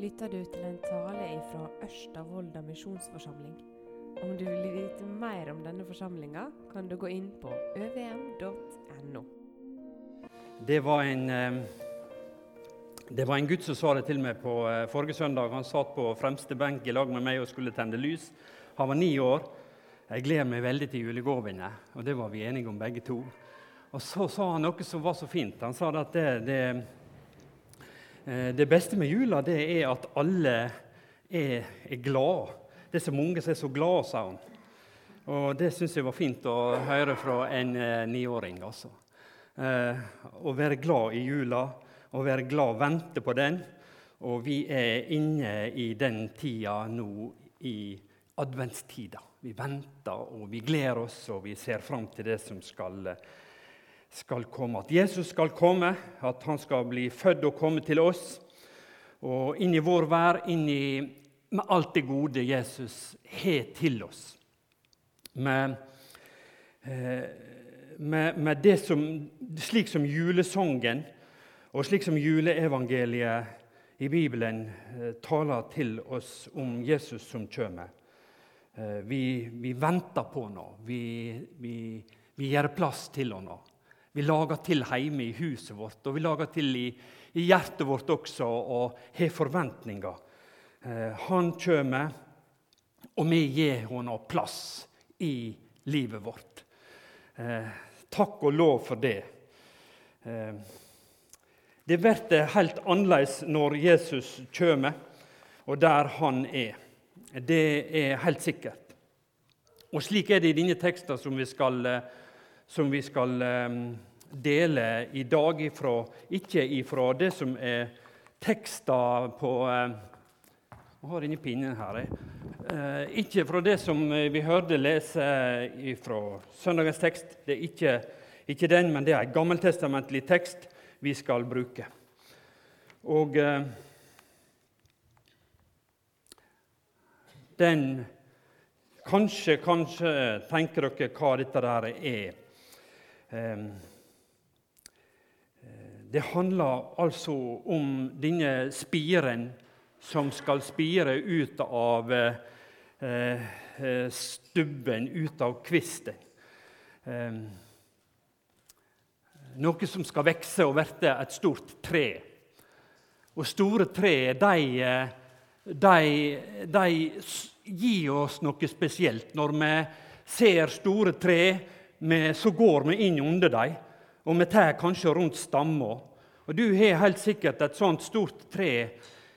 lytter du til en tale fra Ørsta misjonsforsamling. Om du vil vite mer om denne forsamlinga, kan du gå inn på øvm.no. Det var en eh, det var en gutt som sa det til meg på eh, forrige søndag. Han satt på fremste benk i lag med meg og skulle tenne lys. Han var ni år. Jeg gleder meg veldig til julegavene, og det var vi enige om begge to. Og så sa han noe som var så fint. Han sa at det, det, det beste med jula det er at alle er, er glade. Det er så mange som er så glade, sa han. Og det syns jeg var fint å høre fra en eh, niåring. Altså. Eh, å være glad i jula, å være glad og vente på den. Og vi er inne i den tida nå i adventstida. Vi venter og vi gleder oss og vi ser fram til det som skal, skal komme. At Jesus skal komme, at han skal bli født og komme til oss. Og inn i vår vær, inn i, med alt det gode Jesus har til oss. Med, eh, med, med det som, slik som julesongen og slik som juleevangeliet i Bibelen eh, taler til oss om Jesus som kommer. Eh, vi, vi, venter på nå, Vi, vi, vi, gjør plass til noe. Vi lager til hjemme i huset vårt, og vi lager til i, i hjertet vårt også og har forventninger. Eh, han kommer, og vi gir henne plass i livet vårt. Eh, takk og lov for det. Det blir helt annerledes når Jesus kommer, og der han er. Det er helt sikkert. Og slik er det i denne teksten som vi skal, eh, som vi skal eh, dele i dag, ifra, ikke ifra det som er tekster på Jeg eh, har inni pinnen her. Ikke fra det som vi hørte lese fra søndagens tekst. Det er ikke, ikke den, men det er en gammeltestamentlig tekst vi skal bruke. Og den Kanskje, kanskje tenker dere hva dette der er. Ehm, eh, det handler altså om denne spiren som skal spire ut av eh, eh, stubben, ut av kvisten. Ehm, noe som skal vokse og verte et stort tre. Og store tre, de de, de gir oss noe spesielt. Når vi ser store tre, så går vi inn under dem, og vi tar kanskje rundt stamma. Og Du har helt sikkert et sånt stort tre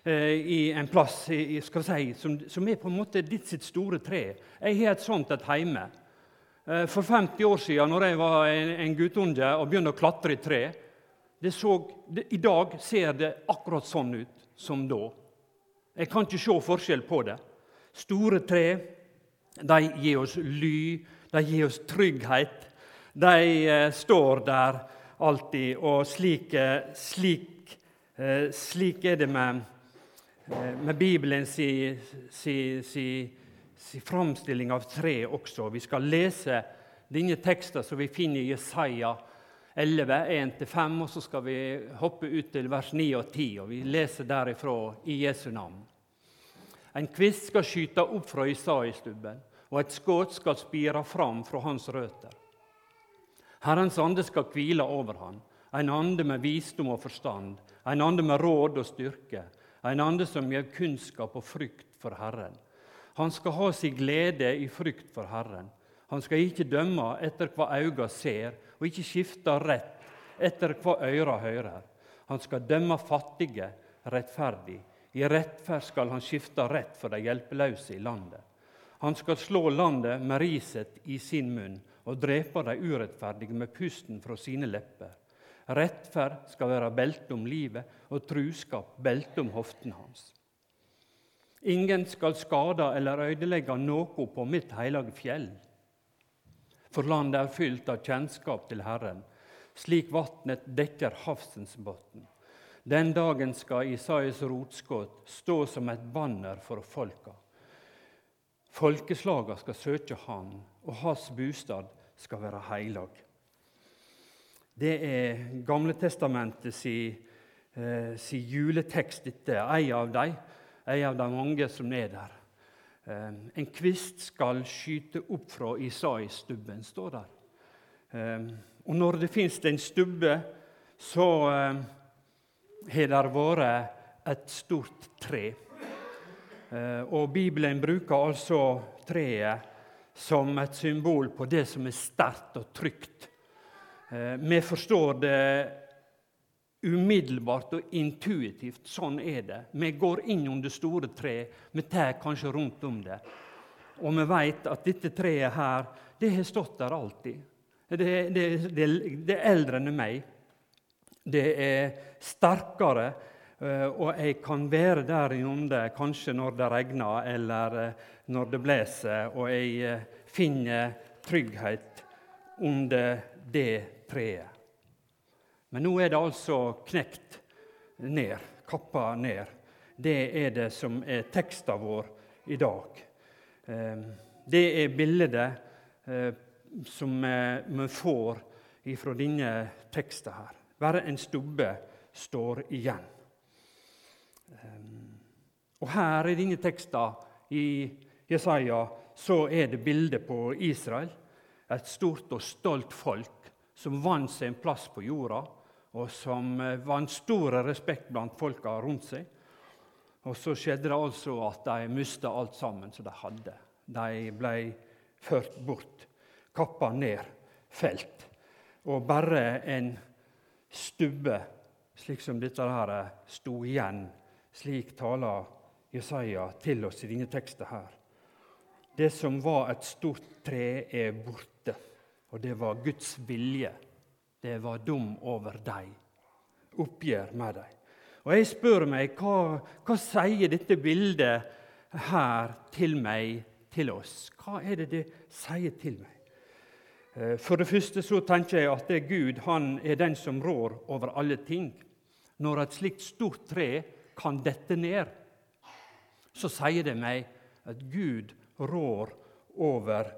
eh, i en plass i, skal si, som, som, er på en måte ditt sitt store tre. Jeg har et sånt et hjemme. Eh, for 50 år siden når jeg var en, en guttunge og begynte å klatre i tre, så, det, I dag ser det akkurat sånn ut som da. Jeg kan ikke se forskjell på det. Store tre de gir oss ly, de gir oss trygghet. De eh, står der alltid, og slik, slik, eh, slik er det med, eh, med Bibelen si, si, si, si, framstilling av tre også. Vi skal lese denne teksten som vi finner i Jesaja 11, 1-5, og så skal vi hoppe ut til vers 9 og 10. og Vi leser derifra i Jesu navn. En kvist skal skyte opp fra Isai-stubben, og et skudd skal spire fram fra hans røtter. Herrens ande skal hvile over han, en ande med visdom og forstand, en ande med råd og styrke, en ande som gir kunnskap og frykt for Herren. Han skal ha si glede i frykt for Herren. Han skal ikke dømme etter hva øynene ser, og ikke skifte rett etter hva øra hører. Han skal dømme fattige rettferdig. I rettferd skal han skifte rett for de hjelpeløse i landet. Han skal slå landet med riset i sin munn og drepe de urettferdige med pusten fra sine lepper. Rettferd skal være belte om livet, og truskap belte om hoftene hans. Ingen skal skade eller ødelegge noe på mitt hellige fjell for landet er fylt av kjennskap til Herren, slik vatnet dekker havsens bunn. Den dagen skal Isaias rotskudd stå som et banner for folka. Folkeslaga skal søke Han, og hans bostad skal være heilag. Det er Gamle testamentet si, eh, si juletekst, dette. Ei av dem, ei av de mange som er der. Eh, en kvist skal skyte opp fra Isai-stubben, står der. Eh, og når det fins en stubbe, så eh, har det vært et stort tre. Eh, og Bibelen bruker altså treet som et symbol på det som er sterkt og trygt. Eh, vi forstår det umiddelbart og intuitivt. Sånn er det. Vi går inn under store tre. Vi tar kanskje rundt om det. Og vi vet at dette treet her, det har stått der alltid. Det, det, det, det er eldre enn meg. Det er sterkere, og jeg kan være der inne kanskje når det regner eller eh, når det blåser, og jeg eh, finner trygghet under det treet. Men nå er det altså knekt ned, kappa ned. Det er det som er teksten vår i dag. Eh, det er bildet eh, som vi får fra denne teksta her. Bare en stubbe står igjen. Eh, og her i denne teksten i Jesaja så er det bildet på Israel. Et stort og stolt folk som vant seg en plass på jorda og som eh, vant stor respekt blant folka rundt seg. Og så skjedde det altså at de mista alt sammen som de hadde. De ble ført bort, kappa ned, felt. Og bare en stubbe, slik som dette her, sto igjen. Slik taler Jesaja til oss i denne teksten her. Det som var et stort tre, er borte, og det var Guds vilje det var dum over deg. Oppgjør med deg. Og jeg spør meg, hva, hva sier dette bildet her til meg, til oss? Hva er det det sier til meg? Eh, for det første så tenker jeg at det er Gud han er den som rår over alle ting. Når et slikt stort tre kan dette ned, så sier det meg at Gud rår over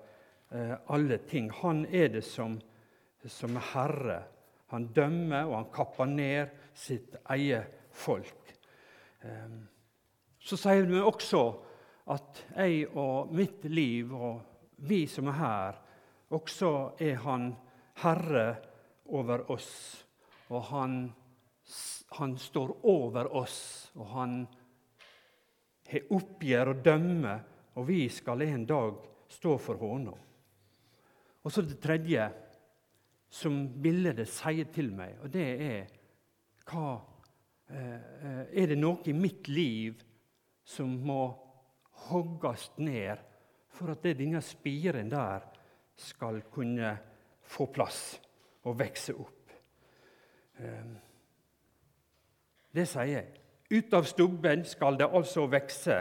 eh, alle ting. Han er det som som er herre. Han dømmer, og han kapper ned sitt eget folk. Så sier vi også at jeg og mitt liv og vi som er her, også er han herre over oss. Og han, han står over oss, og han har oppgjør og dømmer, og vi skal en dag stå for håna. Og så det tredje som bildet sier til meg, og det er hva eh, Er det noe i mitt liv som må hogges ned for at det, denne spiren der skal kunne få plass og vokse opp? Eh, det sier jeg. Ut av stubben skal det altså vokse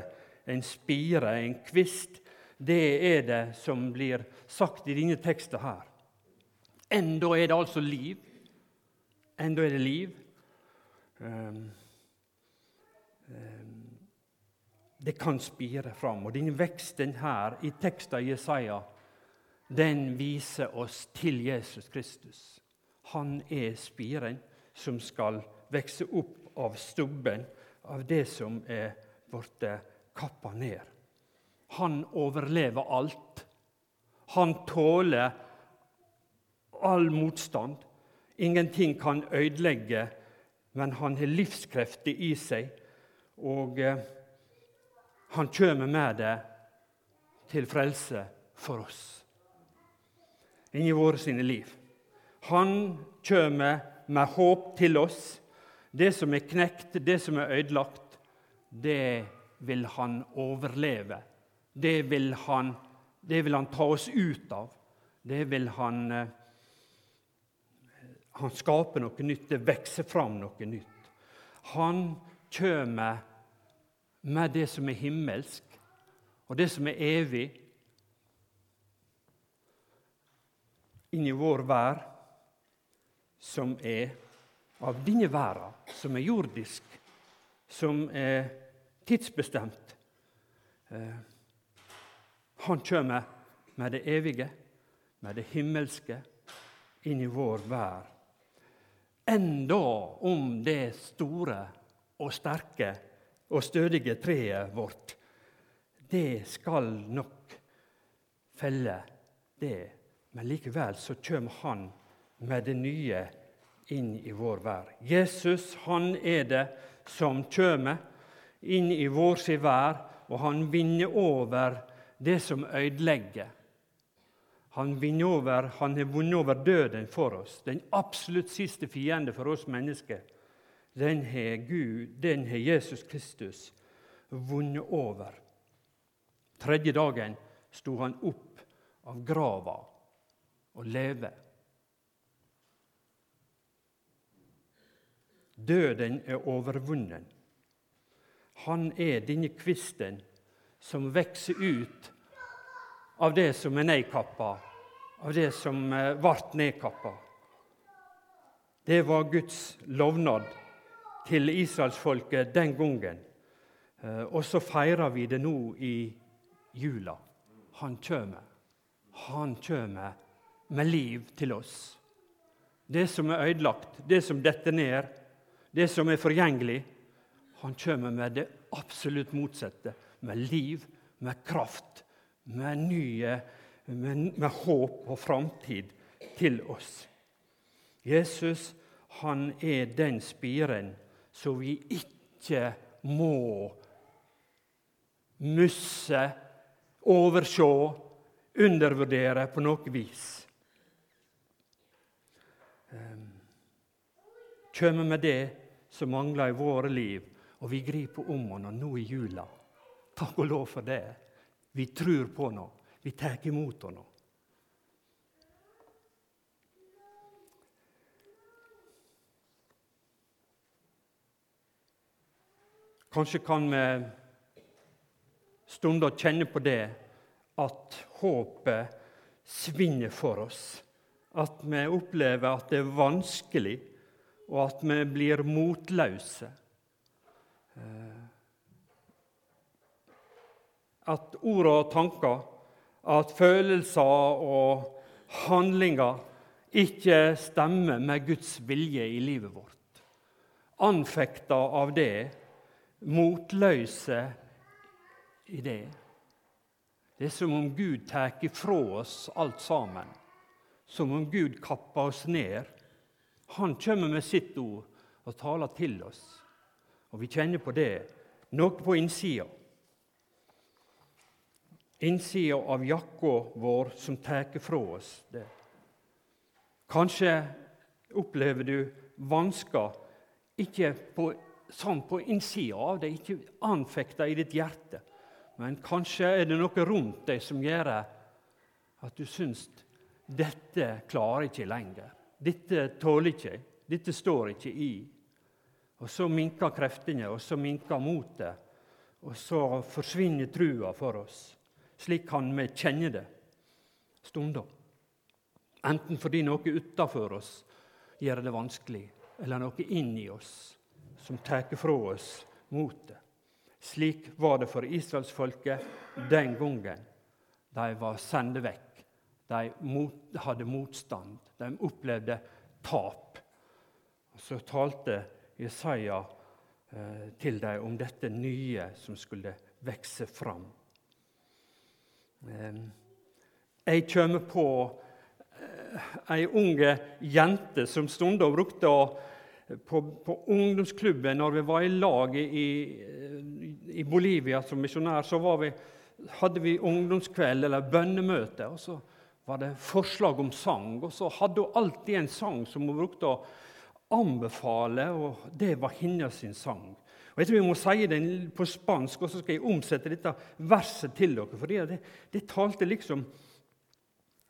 en spire, en kvist. Det er det som blir sagt i denne teksten her. Enda er det altså liv. Enda er det liv. Um, um, det kan spire fram. Og denne veksten her i teksten i Jesaja den viser oss til Jesus Kristus. Han er spiren som skal vokse opp av stubben, av det som er blitt kappa ned. Han overlever alt. Han tåler all motstand. Ingenting kan ødelegge, men han har livskrefter i seg. Og eh, han kommer med det til frelse for oss inni våre sine liv. Han kommer med håp til oss. Det som er knekt, det som er ødelagt, det vil han overleve. Det vil han, det vil han ta oss ut av. Det vil han eh, han skaper noe nytt. Det vokser fram noe nytt. Han kommer med det som er himmelsk, og det som er evig, inn i vår vær, som er av denne verden, som er jordisk, som er tidsbestemt. Eh, han kommer med det evige, med det himmelske, inn i vår vær. enda om det store og sterke og stødige treet vårt, det skal nok felle det. Men likevel så kommer Han med det nye inn i vår vær. Jesus han er det som kommer inn i vår si vær, og han vinner over det som ødelegger. Han, over, han har vunnet over døden for oss, den absolutt siste fiende for oss mennesker. Den har Gud, den har Jesus Kristus vunnet over. Tredje dagen sto han opp av grava og leve. Døden er overvunnen. Han er denne kvisten som vokser ut av det som er nedkappa, av det som ble eh, nedkappa. Det var Guds lovnad til israelsfolket den gangen. Eh, og så feirer vi det nå i jula. Han kjem. Han kjem med liv til oss. Det som er ødelagt, det som detter ned, det som er forgjengelig. Han kommer med det absolutt motsatte, med liv, med kraft, med nye, med, med håp og framtid til oss. Jesus han er den spiren som vi ikke må musse, overse, undervurdere på noe vis. Ehm, Kommer med det som mangler i våre liv, og vi griper om henne nå i jula. Takk og lov for det. Vi tror på henne. Vi tar imot henne. Kanskje kan vi stunder kjenne på det at håpet svinner for oss. At vi opplever at det er vanskelig, og at vi blir motløse. Eh, at ord og tanker, at følelser og handlinger ikke stemmer med Guds vilje i livet vårt. Anfekta av det, motløse i det. Det er som om Gud tar ifra oss alt sammen. Som om Gud kapper oss ned. Han kommer med sitt ord og taler til oss. Og vi kjenner på det, noe på innsida innsida av jakka vår som tar fra oss det. Kanskje opplever du vansker ikke på, sånn på innsida av deg, ikke anfekta i ditt hjerte. Men kanskje er det noe rundt deg som gjør at du syns dette klarer ikke lenger. Dette tåler ikke. Dette står ikke i. Og så minker kreftene, og så minker motet. Og så forsvinner trua for oss. Slik kan vi kjenne det stunder. Enten fordi noe utafor oss gjør det vanskelig, eller noe inni oss som tar fra oss motet. Slik var det for israelsfolket den gangen de var sendt vekk. De hadde motstand. De opplevde tap. Så talte Jesaja eh, til dem om dette nye som skulle vokse fram. Eh, jeg kommer på eh, ei unge jente som stundom brukte på, på, ungdomsklubben når vi var i lag i, i Bolivia som misjonær, så vi, hadde vi ungdomskveld eller bønnemøte. og Så var det forslag om sang, og så hadde hun alltid en sang som hun brukte å anbefale, og det var hennes sang. Og Jeg tror vi må si det på spansk, og så skal jeg omsette dette verset til dere. For det, det talte liksom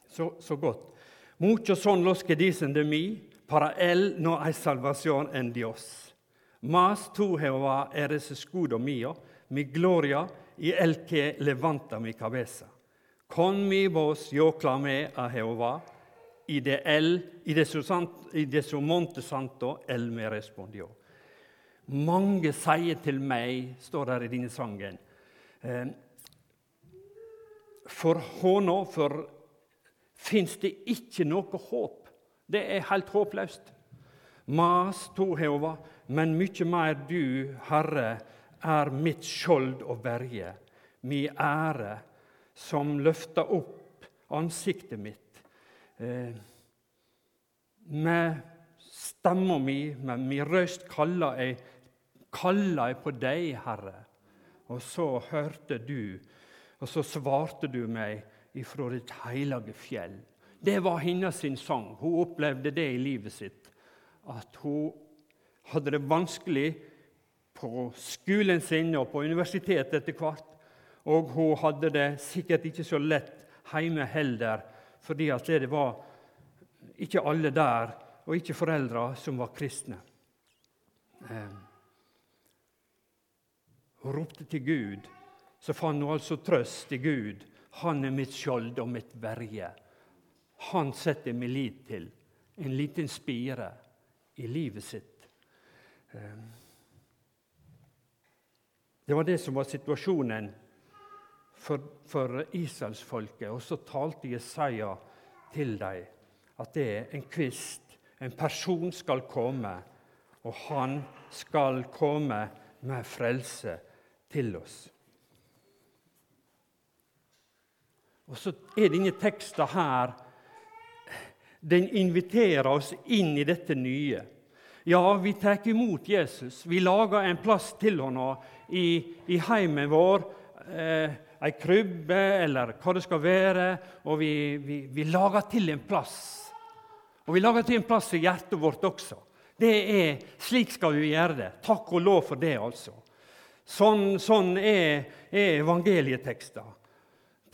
så, så godt. Mucho son los que dicen de mí, para él no hay salvación en Dios. Mas tú, Jehová, eres escudo mío, mi gloria y el que levanta mi cabeza. Mi voz yo clamé a Jehová, y de él, y de su, y de su monte santo, el me respondio. Mange sier til meg, står der i denne sangen eh, For håna, for fins det ikke noe håp. Det er helt håpløst. Mas to Jehova, men mykje mer du, Herre, er mitt skjold og berge, mi ære, som løfta opp ansiktet mitt. Eh, med stemma mi, med min røst, kaller jeg, kalla jeg på deg, Herre. Og så hørte du, og så svarte du meg ifra ditt hellige fjell. Det var hennes sang. Hun opplevde det i livet sitt. At hun hadde det vanskelig på skolen sin og på universitetet etter hvert. Og hun hadde det sikkert ikke så lett hjemme heller, fordi det var ikke alle der, og ikke foreldre, som var kristne. Eh, hun ropte til Gud, så fant hun altså trøst i Gud. Han er mitt skjold og mitt verje. Han setter min lit til. En liten spire i livet sitt. Eh, det var det som var situasjonen for, for israelsfolket. Og så talte Jesaja til dem at det er en kvist, en person, skal komme, og han skal komme med frelse til oss. Og så er denne teksten her Den inviterer oss inn i dette nye. Ja, vi tar imot Jesus. Vi lager en plass til ham i, i heimen vår. Eh, ei krybbe eller hva det skal være. Og vi, vi, vi lager til en plass. Og vi lager til en plass i hjertet vårt også. Det er, Slik skal vi gjøre det. Takk og lov for det, altså. Sånn, sånn er, er evangelietekster.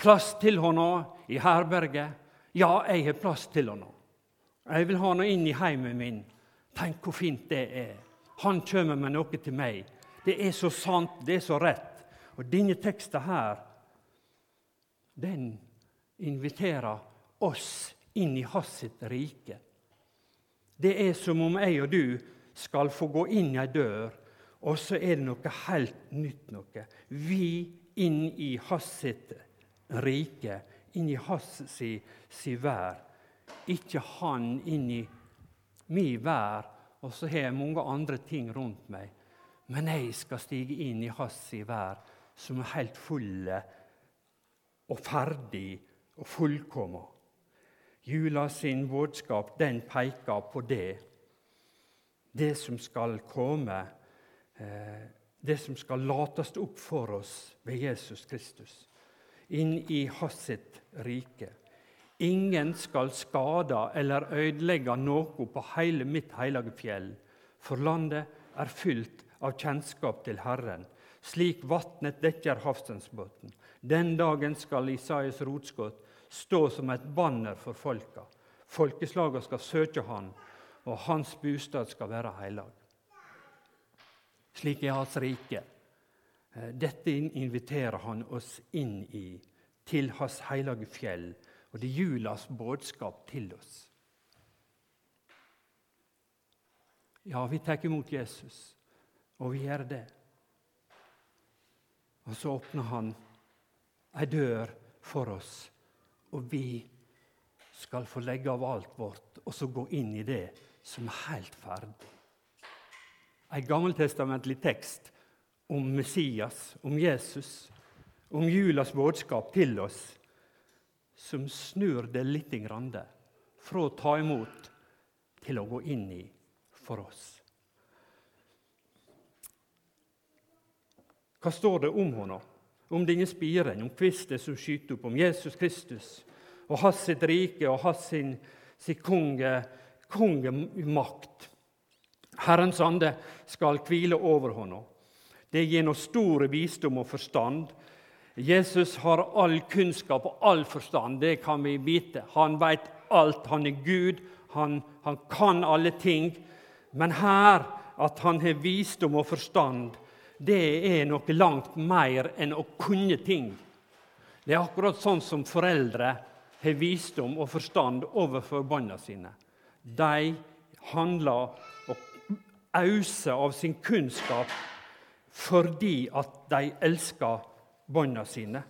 Plass til henne i herberget. Ja, jeg har plass til henne. Jeg vil ha henne inn i heimen min. Tenk hvor fint det er. Han kommer med noe til meg. Det er så sant, det er så rett. Og denne teksten her, den inviterer oss inn i hans rike. Det er som om jeg og du skal få gå inn ei dør og så er det noe helt nytt noe. Vi inn i hans rike, inn i hans si, si vær. Ikke han inn i mi vær, og så har jeg mange andre ting rundt meg. Men jeg skal stige inn i hans si vær, som er helt fulle og ferdig og fullkommen. Jula sin budskap den peker på det. Det som skal komme Eh, det som skal lates opp for oss ved Jesus Kristus, inn i hans rike. Ingen skal skade eller ødelegge noe på hele mitt hellige fjell, for landet er fylt av kjennskap til Herren, slik vatnet dekker havsensbåten. Den dagen skal Isaias rotskudd stå som et banner for folka. Folkeslaga skal søke Han, og hans bostad skal være heilag. Slik er Hans rike. Eh, dette inviterer han oss inn i, til Hans hellige fjell. Og det er julas budskap til oss. Ja, vi tar imot Jesus, og vi gjør det. Og så åpner han ei dør for oss, og vi skal få legge av alt vårt og så gå inn i det som er helt ferdig en gammeltestamentlig tekst om Messias, om Jesus, om julas budskap til oss, som snur det litt fra å ta imot til å gå inn i for oss. Hva står det om henne? Om denne spiren, om kvisten som skyter opp, om Jesus Kristus og hans sitt rike og hans sin, sin konge, kongemakt. Herrens ande skal hvile over henne. Det gir noe stor visdom og forstand. Jesus har all kunnskap og all forstand, det kan vi vite. Han vet alt. Han er Gud, han, han kan alle ting. Men her, at han har visdom og forstand, det er noe langt mer enn å kunne ting. Det er akkurat sånn som foreldre har visdom og forstand overfor barna sine. De handler og auser av sin kunnskap fordi at de elsker barna sine.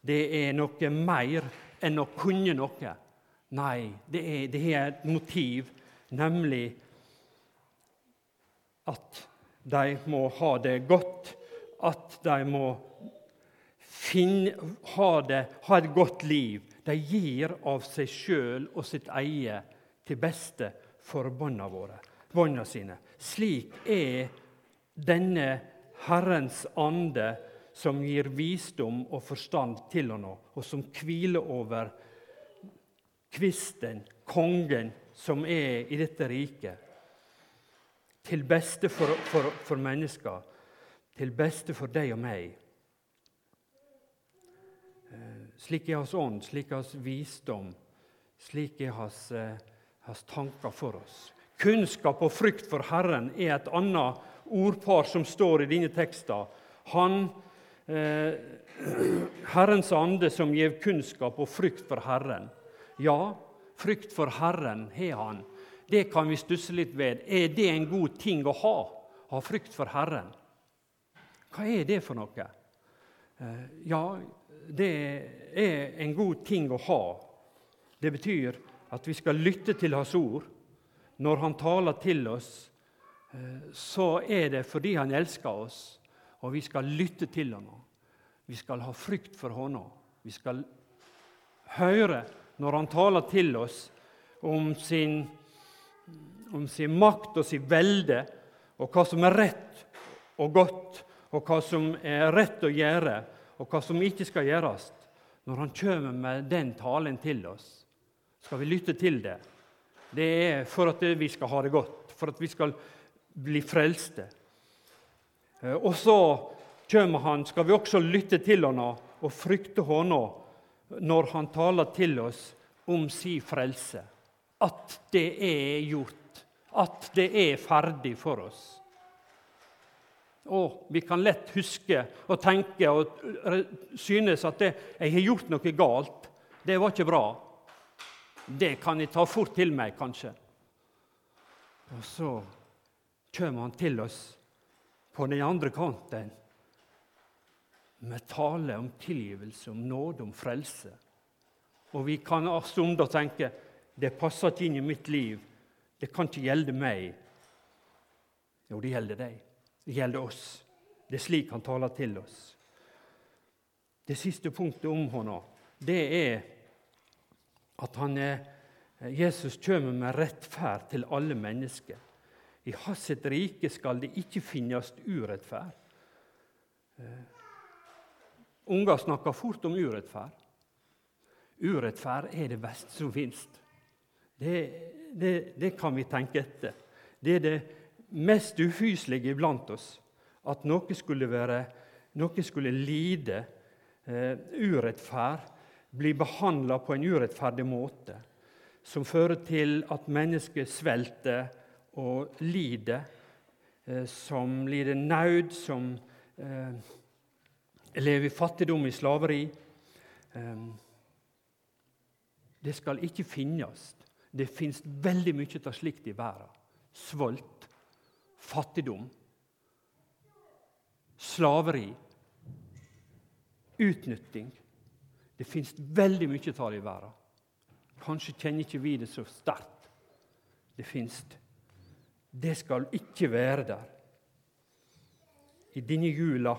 Det er noe mer enn å kunne noe. Nei, det er, det er et motiv, nemlig at de må ha det godt, at de må finne, ha, det, ha et godt liv. De gir av seg sjøl og sitt eie til beste for barna våre, barna sine. Slik er denne Herrens ande som gir visdom og forstand til henne, og som hviler over kvisten, kongen, som er i dette riket. Til beste for, for, for mennesker, til beste for deg og meg. Eh, slik er hans ånd, slik er hans visdom, slik er hans, eh, hans tanker for oss. Kunnskap og frykt for Herren er et annet ordpar som står i denne teksten. Han, eh, Herrens ande som gir kunnskap og frykt for Herren. Ja, frykt for Herren har han. Det kan vi stusse litt ved. Er det en god ting å ha? Ha frykt for Herren. Hva er det for noe? Eh, ja, det er en god ting å ha. Det betyr at vi skal lytte til Hans ord. Når Han taler til oss, eh, så er det fordi Han elsker oss, og vi skal lytte til Ham. Vi skal ha frykt for Ham. Vi skal høre når Han taler til oss om sin, om sin makt og sin velde, og hva som er rett og godt, og hva som er rett å gjøre, og hva som ikke skal gjøres. Når Han kommer med den talen til oss, skal vi lytte til det. Det er for at vi skal ha det godt, for at vi skal bli frelste. Eh, og så kommer han, skal vi også lytte til han og frykte han når han taler til oss om si frelse. At det er gjort, at det er ferdig for oss. Og vi kan lett huske og tenke og synes at det, 'jeg har gjort noe galt'. Det var ikke bra. Det kan jeg ta fort til meg, kanskje. Og så kommer han til oss på den andre kanten med tale om tilgivelse, om nåde, om frelse. Og vi kan stunda tenke det passer ikke inn i mitt liv, det kan ikke gjelde meg. Jo, det gjelder deg. Det gjelder oss. Det er slik han taler til oss. Det siste punktet om henne, det er at han er, Jesus kommer med rettferd til alle mennesker. I hans rike skal det ikke finnes urettferd. Eh, Unger snakker fort om urettferd. Urettferd er det beste som fins. Det, det, det, kan vi tenke etter. Det er det mest ufyselige iblant oss. At noe skulle, være, noe skulle lide eh, urettferd, bli behandla på en urettferdig måte, som fører til at mennesker svelter og lider, eh, som lider naud, som eh, lever i fattigdom, i slaveri. Ehm, det skal ikke finnes. Det fins veldig mye av slikt i verden. Svolt, fattigdom, slaveri, utnytting. Det fins veldig mye av det i verden. Kanskje kjenner ikke vi det så sterkt. Det fins. Det skal ikke være der. I denne jula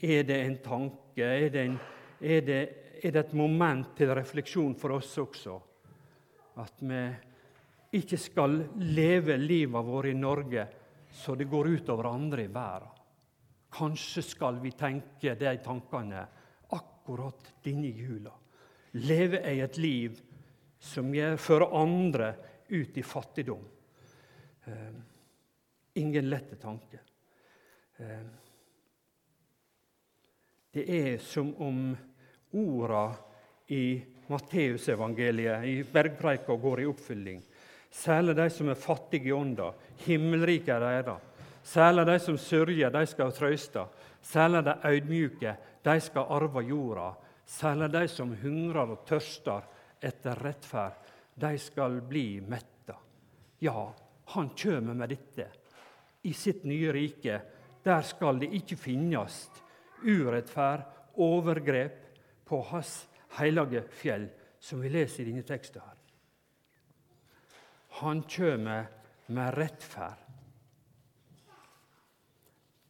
er det en tanke? Er det, en, er, det, er det, et moment til refleksjon for oss også? At vi ikke skal leve livet vårt i Norge så det går utover andre i verden. Kanskje skal vi tenke de tankene akkurat denne jula. Leve jeg et liv som fører andre ut i fattigdom? Eh, ingen lette tanke. Eh, det er som om orda i Matteusevangeliet, i bergpreika, går i oppfylling. Særlig de som er fattige i ånda. Himmelriket er deres. Særlig de som sørger, de skal trøste. Særlig de ødmjuke, de skal arve jorda. Særlig de som hungrer og tørster etter rettferd, de skal bli metta. Ja, han kjem med dette. I sitt nye rike, der skal det ikke finnes urettferd, overgrep på hans hellige fjell, som vi leser i denne teksten. her. Han kommer med rettferd.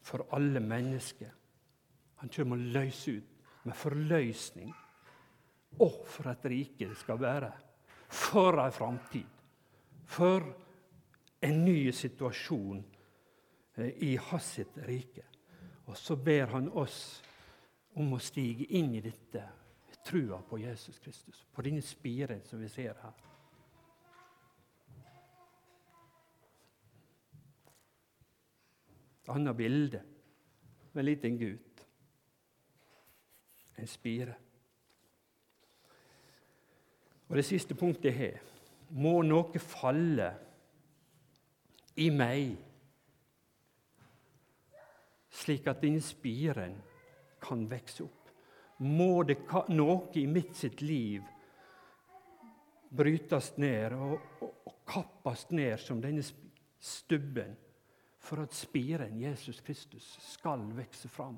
for alle mennesker. Han kommer å løse ut med forløsning. Å, for et rike det skal være! For ei framtid! For en ny situasjon eh, i hans sitt rike. Og så ber han oss om å stige inn i dette trua på Jesus Kristus, på denne spiren som vi ser her. Et annet bilde med en liten gutt. En spire. Og Det siste punktet jeg har Må noe falle i meg, slik at denne spiren kan vokse opp? Må det noe i mitt sitt liv brytes ned og, og, og kappes ned som denne stubben? for at spiren Jesus Kristus skal vokse fram.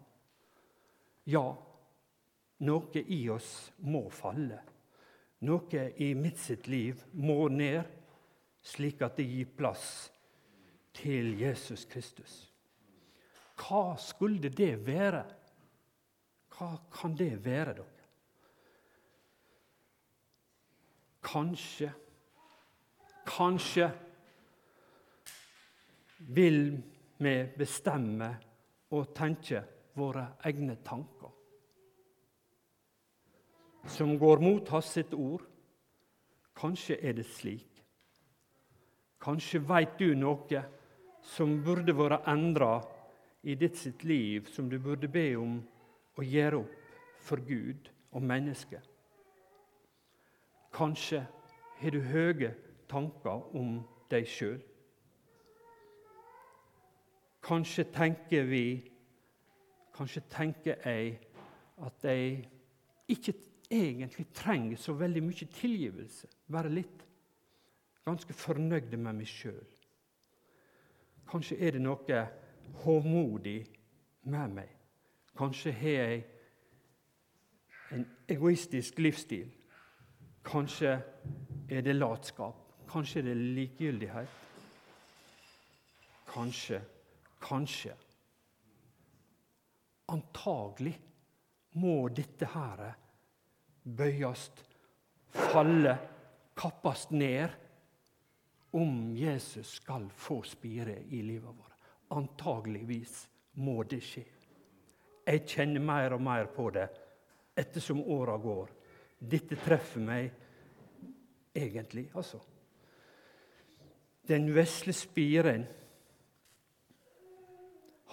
Ja, noe i oss må falle. Noe i mitt sitt liv må ned, slik at det gir plass til Jesus Kristus. Hva skulle det være? Hva kan det være, dere? Kanskje Kanskje vil vi bestemme og tenke våre egne tanker. Som går mot hans sitt ord. Kanskje er det slik. Kanskje veit du noe som burde vært endra i ditt sitt liv, som du burde be om å gjøre opp for Gud og mennesket. Kanskje har du høye tanker om deg sjøl. Kanskje tenker vi, kanskje tenker jeg, at jeg ikke egentlig trenger så veldig mye tilgivelse. Bare litt. Ganske fornøyd med meg sjøl. Kanskje er det noe hovmodig med meg. Kanskje har jeg en egoistisk livsstil. Kanskje er det latskap. Kanskje er det likegyldighet. Kanskje Kanskje. Antagelig må dette her bøyes, falle, kappes ned om Jesus skal få spire i livet vårt. Antageligvis må det skje. Jeg kjenner mer og mer på det ettersom åra går. Dette treffer meg egentlig, altså. Den vesle spiren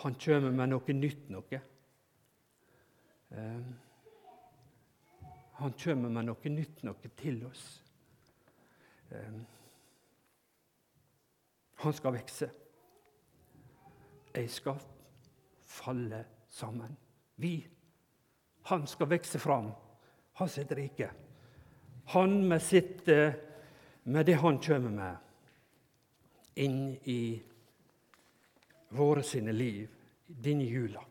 han kommer med noe nytt noe. Eh, han kommer med noe nytt noe til oss. Eh, han skal vokse. Jeg skal falle sammen. Vi. Han skal vokse fram. Han sitt rike. Han med sitt eh, med det han kommer med, inn i våre sine liv denne jula.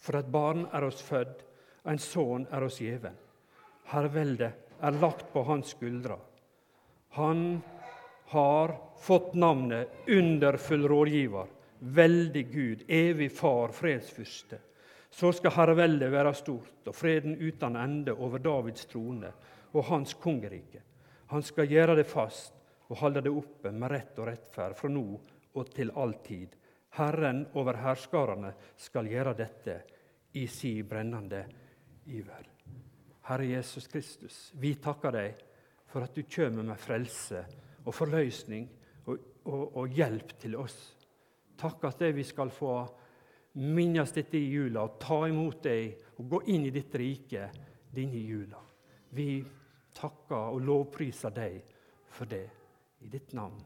For et barn er oss født, en sønn er oss gjeven. Herreveldet er lagt på hans skuldre. Han har fått navnet Underfull rådgiver, veldig Gud, evig Far, fredsfyrste. Så skal herreveldet være stort, og freden uten ende over Davids trone og hans kongerike. Han skal gjøre det fast og holde det oppe med rett og rettferd fra nå og til all tid. Herren over herskarene skal gjøre dette i si brennende iver. Herre Jesus Kristus, vi takker deg for at du kommer med frelse og forløsning og, og, og hjelp til oss. Takk at vi skal få minnes dette i jula og ta imot deg og gå inn i ditt rike denne jula. Vi takker og lovpriser deg for det i ditt navn.